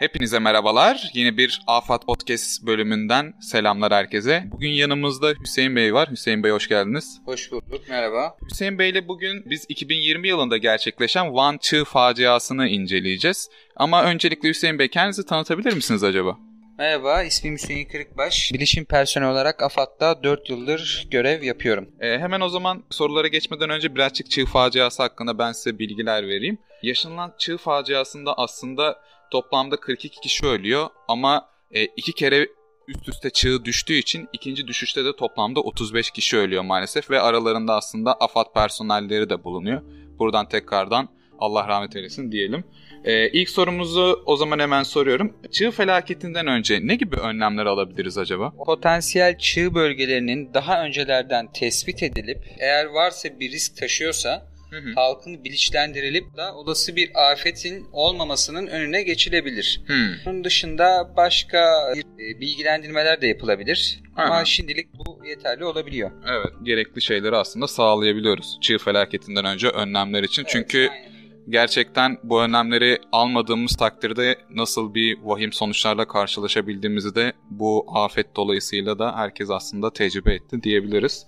Hepinize merhabalar. Yeni bir Afat Podcast bölümünden selamlar herkese. Bugün yanımızda Hüseyin Bey var. Hüseyin Bey hoş geldiniz. Hoş bulduk, merhaba. Hüseyin Bey ile bugün biz 2020 yılında gerçekleşen Van Çığ faciasını inceleyeceğiz. Ama öncelikle Hüseyin Bey kendinizi tanıtabilir misiniz acaba? Merhaba, ismim Hüseyin Kırıkbaş. Bilişim personeli olarak AFAD'da 4 yıldır görev yapıyorum. Ee, hemen o zaman sorulara geçmeden önce birazcık çığ faciası hakkında ben size bilgiler vereyim. Yaşanılan çığ faciasında aslında toplamda 42 kişi ölüyor ama e, iki kere üst üste çığ düştüğü için ikinci düşüşte de toplamda 35 kişi ölüyor maalesef ve aralarında aslında AFAD personelleri de bulunuyor. Buradan tekrardan Allah rahmet eylesin diyelim. Ee, ilk sorumuzu o zaman hemen soruyorum. Çığ felaketinden önce ne gibi önlemler alabiliriz acaba? Potansiyel çığ bölgelerinin daha öncelerden tespit edilip eğer varsa bir risk taşıyorsa Hı hı. halkın bilinçlendirilip da olası bir afetin olmamasının önüne geçilebilir. Hmm. Bunun dışında başka e, bilgilendirmeler de yapılabilir. Ama Aha. şimdilik bu yeterli olabiliyor. Evet, gerekli şeyleri aslında sağlayabiliyoruz çığ felaketinden önce önlemler için. Çünkü Evet, aynen. gerçekten bu önlemleri almadığımız takdirde nasıl bir vahim sonuçlarla karşılaşabildiğimizi de bu afet dolayısıyla da herkes aslında tecrübe etti diyebiliriz.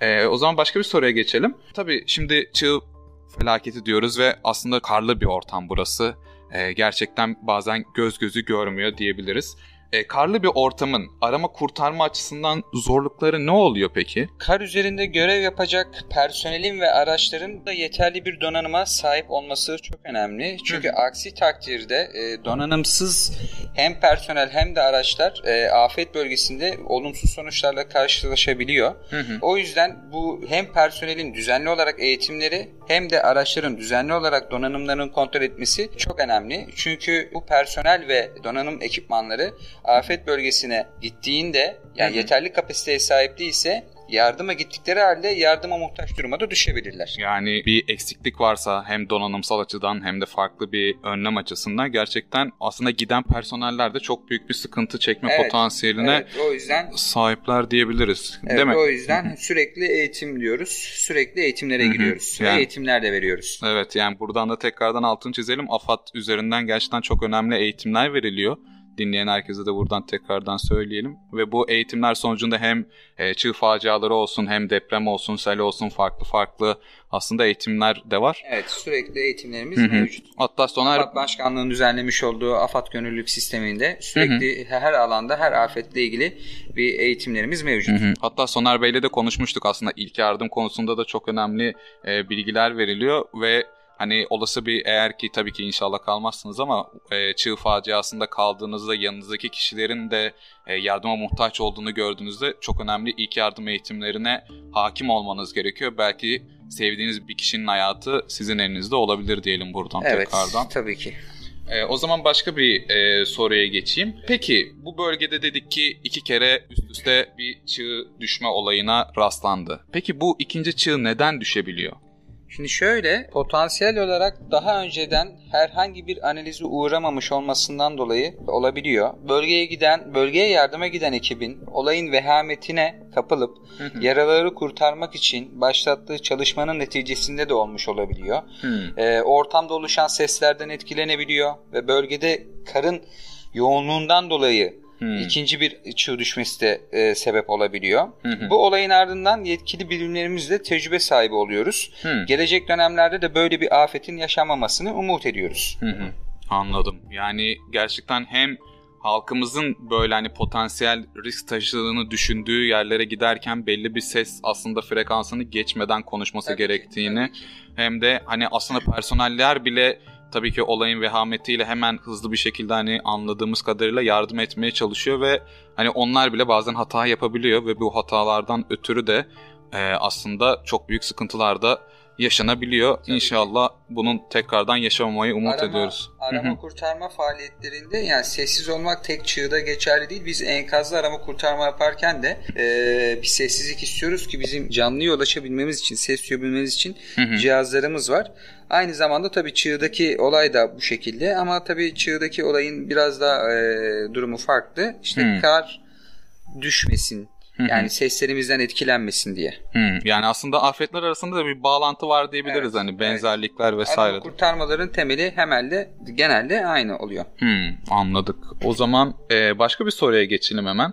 Ee, o zaman başka bir soruya geçelim. Tabii şimdi çığ felaketi diyoruz ve aslında karlı bir ortam burası. Ee, gerçekten bazen göz gözü görmüyor diyebiliriz. Ee, karlı bir ortamın arama kurtarma açısından zorlukları ne oluyor peki? Kar üzerinde görev yapacak personelin ve araçların da yeterli bir donanıma sahip olması çok önemli. Çünkü aksi takdirde e, donanımsız hem personel hem de araçlar e, afet bölgesinde olumsuz sonuçlarla karşılaşabiliyor. Hı hı. O yüzden bu hem personelin düzenli olarak eğitimleri hem de araçların düzenli olarak donanımlarının kontrol etmesi çok önemli. Çünkü bu personel ve donanım ekipmanları afet bölgesine gittiğinde yani Hı hı. yeterli kapasiteye sahip değilse yardıma gittikleri halde yardıma muhtaç duruma da düşebilirler. Yani bir eksiklik varsa hem donanımsal açıdan hem de farklı bir önlem açısından gerçekten aslında giden personeller de çok büyük bir sıkıntı çekme Evet, potansiyeline Evet, o yüzden sahipler diyebiliriz. evet, Değil mi? o yüzden sürekli eğitim diyoruz. Sürekli eğitimlere giriyoruz. Ve Yani- eğitimler de veriyoruz. Evet yani buradan da tekrardan altını çizelim. AFAD üzerinden gerçekten çok önemli eğitimler veriliyor. Dinleyen herkese de buradan tekrardan söyleyelim. Ve bu eğitimler sonucunda hem e, çığ faciaları olsun hem deprem olsun, sel olsun farklı farklı aslında eğitimler de var. Evet sürekli eğitimlerimiz Hı hı. mevcut. Hatta Soner AFAD Başkanlığı'nın düzenlemiş olduğu AFAD Gönüllülük Sistemi'nde sürekli her alanda her afetle ilgili bir eğitimlerimiz mevcut. Hı hı. Hatta Soner Bey'le de konuşmuştuk aslında ilk yardım konusunda da çok önemli e, bilgiler veriliyor ve hani olası bir eğer ki tabii ki inşallah kalmazsınız ama e, çığ faciasında kaldığınızda yanınızdaki kişilerin de e, yardıma muhtaç olduğunu gördüğünüzde çok önemli ilk yardım eğitimlerine hakim olmanız gerekiyor. Belki sevdiğiniz bir kişinin hayatı sizin elinizde olabilir diyelim buradan Evet tekrardan. tabii ki. Ee, o zaman başka bir e, soruya geçeyim. Peki bu bölgede dedik ki iki kere üst üste bir çığ düşme olayına rastlandı. Peki bu ikinci çığ neden düşebiliyor? Şimdi şöyle potansiyel olarak daha önceden herhangi bir analize uğramamış olmasından dolayı olabiliyor. Bölgeye giden, bölgeye yardıma giden ekibin olayın vehametine kapılıp yaraları kurtarmak için başlattığı çalışmanın neticesinde de olmuş olabiliyor. Ee, ortamda oluşan seslerden etkilenebiliyor ve bölgede karın yoğunluğundan dolayı Hmm. ikinci bir çığ düşmesi de e, sebep olabiliyor. Hı. Bu olayın ardından yetkili bilimlerimizle tecrübe sahibi oluyoruz. Hmm. Gelecek dönemlerde de böyle bir afetin yaşanmamasını umut ediyoruz. Hı. Anladım. Yani gerçekten hem halkımızın böyle hani potansiyel risk taşıdığını düşündüğü yerlere giderken belli bir ses aslında frekansını geçmeden konuşması Tabii ki, gerektiğini tabii ki. hem de hani aslında personeller bile tabii ki olayın vehametiyle hemen hızlı bir şekilde hani anladığımız kadarıyla yardım etmeye çalışıyor ve hani onlar bile bazen hata yapabiliyor ve bu hatalardan ötürü de e, aslında çok büyük sıkıntılar da yaşanabiliyor. Tabii ki. İnşallah bunun tekrardan yaşamamayı umut Arama- ediyoruz. Arama kurtarma faaliyetlerinde yani sessiz olmak tek çığda geçerli değil. Biz enkazda arama kurtarma yaparken de e, bir sessizlik istiyoruz ki bizim canlıya ulaşabilmemiz için, ses duyabilmemiz için cihazlarımız var. Aynı zamanda tabii çığdaki olay da bu şekilde ama tabii çığdaki olayın biraz daha e, durumu farklı. İşte kar düşmesin Hı-hı. Yani seslerimizden etkilenmesin diye. Hı. Yani aslında afetler arasında da bir bağlantı var diyebiliriz evet, hani benzerlikler evet. vesaire. Arama kurtarmaların temeli hemelde genelde aynı oluyor. Hı, anladık. O zaman e, başka bir soruya geçelim hemen.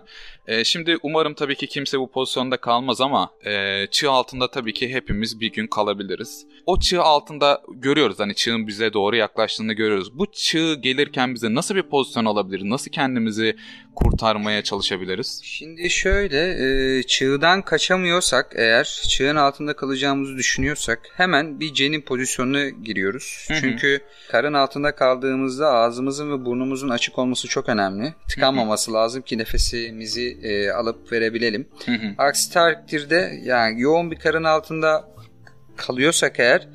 E, şimdi umarım tabii ki kimse bu pozisyonda kalmaz ama e, çığ altında tabii ki hepimiz bir gün kalabiliriz. O çığ altında görüyoruz hani çığın bize doğru yaklaştığını görüyoruz. Bu çığ gelirken bize nasıl bir pozisyon alabilir? Nasıl kendimizi kurtarmaya çalışabiliriz? Şimdi şöyle e, çığdan kaçamıyorsak eğer çığın altında kalacağımızı düşünüyorsak hemen bir cenin pozisyonuna giriyoruz. Hı hı. Çünkü karın altında kaldığımızda ağzımızın ve burnumuzun açık olması çok önemli. Tıkanmaması hı hı. lazım ki nefesimizi e, alıp verebilelim. Hı hı. Aksi takdirde yani yoğun bir karın altında kalıyorsak eğer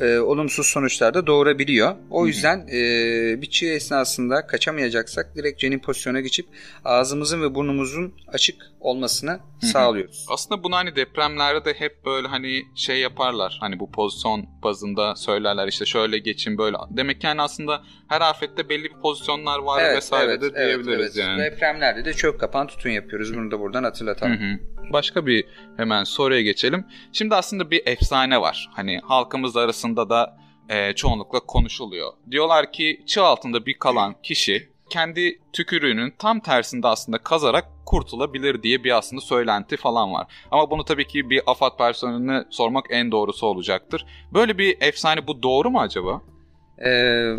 E, olumsuz sonuçlar da doğurabiliyor. O yüzden e, bir çığ esnasında kaçamayacaksak direkt cenin pozisyona geçip ağzımızın ve burnumuzun açık olmasını sağlıyoruz. Aslında bunu hani depremlerde de hep böyle hani şey yaparlar. Hani bu pozisyon bazında söylerler işte şöyle geçin böyle. Demek ki yani aslında her afette belli bir pozisyonlar var evet, vesaire evet, de diyebiliriz evet, evet. yani. Depremlerde de çök kapan tutun yapıyoruz. Bunu da buradan hatırlatalım. Hı hı. Başka bir hemen soruya geçelim. Şimdi aslında bir efsane var. Hani halkımız arasında da e, çoğunlukla konuşuluyor. Diyorlar ki çığ altında bir kalan kişi kendi tükürüğünün tam tersinde aslında kazarak kurtulabilir diye bir aslında söylenti falan var. Ama bunu tabii ki bir AFAD personeline sormak en doğrusu olacaktır. Böyle bir efsane bu doğru mu acaba? Ee,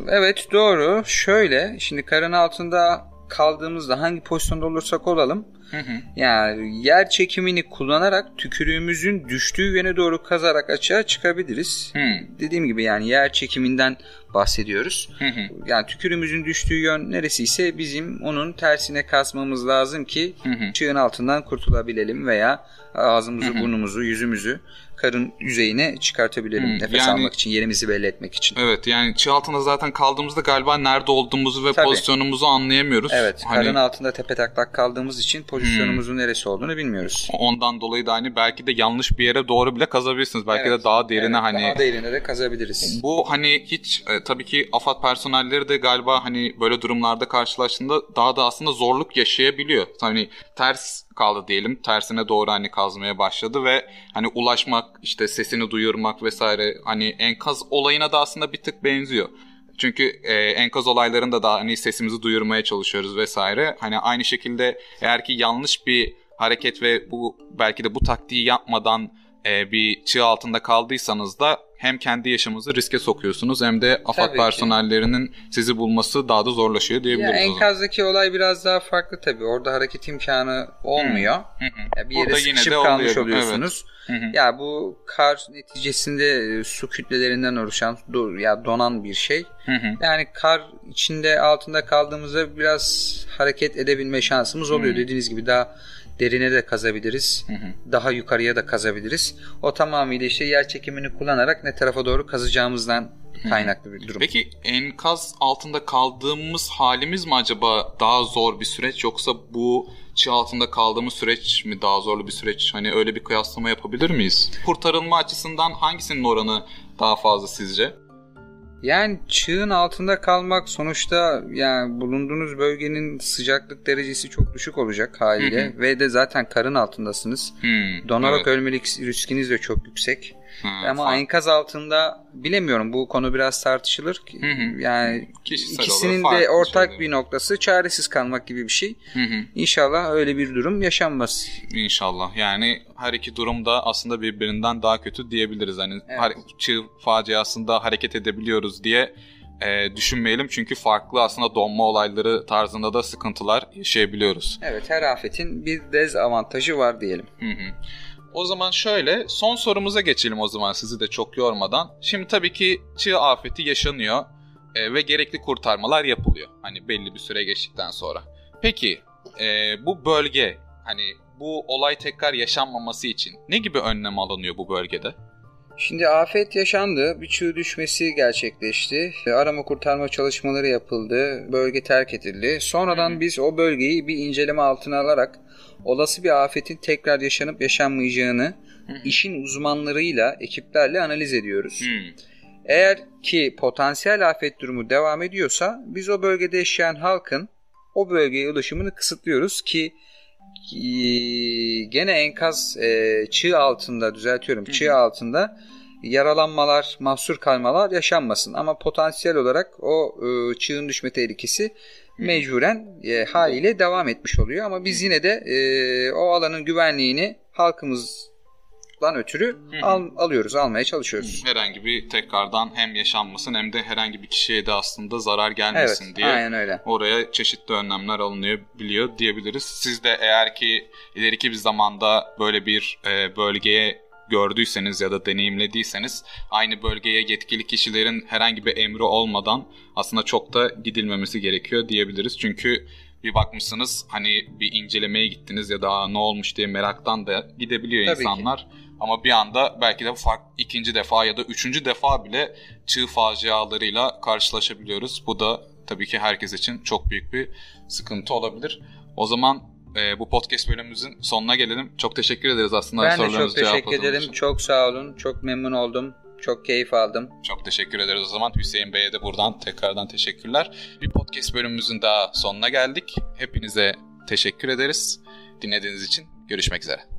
evet doğru. Şöyle şimdi karın altında kaldığımızda hangi pozisyonda olursak olalım Hı hı. Yani yer çekimini kullanarak tükürüğümüzün düştüğü yöne doğru kazarak açığa çıkabiliriz. Hı. Dediğim gibi yani yer çekiminden bahsediyoruz. Hı hı. Yani tükürüğümüzün düştüğü yön neresiyse bizim onun tersine kasmamız lazım ki hı hı. çığın altından kurtulabilelim veya ağzımızı, hı hı. burnumuzu, yüzümüzü karın yüzeyine çıkartabilirim hmm, nefes yani, almak için, yerimizi belli etmek için. Evet yani çığ altında zaten kaldığımızda galiba nerede olduğumuzu ve Tabii. pozisyonumuzu anlayamıyoruz. Evet hani... karın altında tepe taklak kaldığımız için pozisyonumuzun hmm. neresi olduğunu bilmiyoruz. Ondan dolayı da hani belki de yanlış bir yere doğru bile kazabilirsiniz. Belki evet, de daha derine evet, hani. Daha derine de kazabiliriz. Bu hani hiç e, tabii ki AFAD personelleri de galiba hani böyle durumlarda karşılaştığında daha da aslında zorluk yaşayabiliyor. Hani ters kaldı diyelim. Tersine doğru hani kazmaya başladı ve hani ulaşmak, işte sesini duyurmak vesaire hani enkaz olayına da aslında bir tık benziyor. Çünkü e, enkaz olaylarında da hani sesimizi duyurmaya çalışıyoruz vesaire. Hani aynı şekilde eğer ki yanlış bir hareket ve bu belki de bu taktiği yapmadan e, bir çığ altında kaldıysanız da hem kendi yaşamınızı riske sokuyorsunuz hem de AFAD tabii personellerinin ki. sizi bulması daha da zorlaşıyor diyebiliriz. Ya, enkazdaki olay biraz daha farklı tabii. Orada hareket imkanı olmuyor. Hı hı. Ya bir yere Burada sıkışıp kalmış oluyor. oluyorsunuz. Evet. Hı hı. Ya bu kar neticesinde e, su kütlelerinden oluşan ya donan bir şey. Hı hı. Yani kar içinde altında kaldığımızda biraz hareket edebilme şansımız oluyor. Hı. Dediğiniz gibi daha derine de kazabiliriz. Hı hı. Daha yukarıya da kazabiliriz. O tamamıyla işte yer çekimini kullanarak ne tarafa doğru kazacağımızdan kaynaklı bir durum. Peki enkaz altında kaldığımız halimiz mi acaba daha zor bir süreç yoksa bu çığ altında kaldığımız süreç mi daha zorlu bir süreç? Hani öyle bir kıyaslama yapabilir miyiz? Kurtarılma açısından hangisinin oranı daha fazla sizce? Yani çığın altında kalmak sonuçta yani bulunduğunuz bölgenin sıcaklık derecesi çok düşük olacak haliyle hı hı. ve de zaten karın altındasınız. Hı, Donarak evet. ölmelik riskiniz de çok yüksek. Ha, Ama fark. enkaz altında bilemiyorum bu konu biraz tartışılır. Hı hı. Yani Kişisel ikisinin olur, de ortak şeyler. bir noktası çaresiz kalmak gibi bir şey. Hı hı. İnşallah öyle bir durum yaşanmaz. İnşallah. Yani her iki durum da aslında birbirinden daha kötü diyebiliriz. Hani evet. çığ faciasında hareket edebiliyoruz diye e, düşünmeyelim. Çünkü farklı aslında donma olayları tarzında da sıkıntılar yaşayabiliyoruz. Evet her afetin bir dezavantajı var diyelim. Hı hı. O zaman şöyle son sorumuza geçelim o zaman sizi de çok yormadan. Şimdi tabii ki çığ afeti yaşanıyor e, ve gerekli kurtarmalar yapılıyor. Hani belli bir süre geçtikten sonra. Peki e, bu bölge hani bu olay tekrar yaşanmaması için ne gibi önlem alınıyor bu bölgede? Şimdi afet yaşandı, bir çığ düşmesi gerçekleşti, arama kurtarma çalışmaları yapıldı, bölge terk edildi. Sonradan biz o bölgeyi bir inceleme altına alarak olası bir afetin tekrar yaşanıp yaşanmayacağını işin uzmanlarıyla, ekiplerle analiz ediyoruz. Eğer ki potansiyel afet durumu devam ediyorsa biz o bölgede yaşayan halkın o bölgeye ulaşımını kısıtlıyoruz ki gene enkaz e, çığ altında düzeltiyorum çığ altında yaralanmalar, mahsur kalmalar yaşanmasın. Ama potansiyel olarak o e, çığın düşme tehlikesi mecburen e, haliyle devam etmiş oluyor. Ama biz yine de e, o alanın güvenliğini halkımızdan ötürü al, alıyoruz, almaya çalışıyoruz. Herhangi bir tekrardan hem yaşanmasın hem de herhangi bir kişiye de aslında zarar gelmesin Evet, diye aynen öyle. oraya çeşitli önlemler alınıyor biliyor diyebiliriz. Siz de eğer ki ileriki bir zamanda böyle bir e, bölgeye gördüyseniz ya da deneyimlediyseniz aynı bölgeye yetkili kişilerin herhangi bir emri olmadan aslında çok da gidilmemesi gerekiyor diyebiliriz. Çünkü bir bakmışsınız hani bir incelemeye gittiniz ya da "Aa, ne olmuş diye meraktan da gidebiliyor Tabii ki. insanlar. Ama bir anda belki de fark ikinci defa ya da üçüncü defa bile çığ facialarıyla karşılaşabiliyoruz. Bu da tabii ki herkes için çok büyük bir sıkıntı olabilir. O zaman e, bu podcast bölümümüzün sonuna gelelim. Çok teşekkür ederiz aslında Ben de çok teşekkür ederim. için. Çok sağ olun. Çok memnun oldum. Çok keyif aldım. Çok teşekkür ederiz o zaman. Hüseyin Bey'e de buradan tekrardan teşekkürler. Bir podcast bölümümüzün daha sonuna geldik. Hepinize teşekkür ederiz. Dinlediğiniz için görüşmek üzere.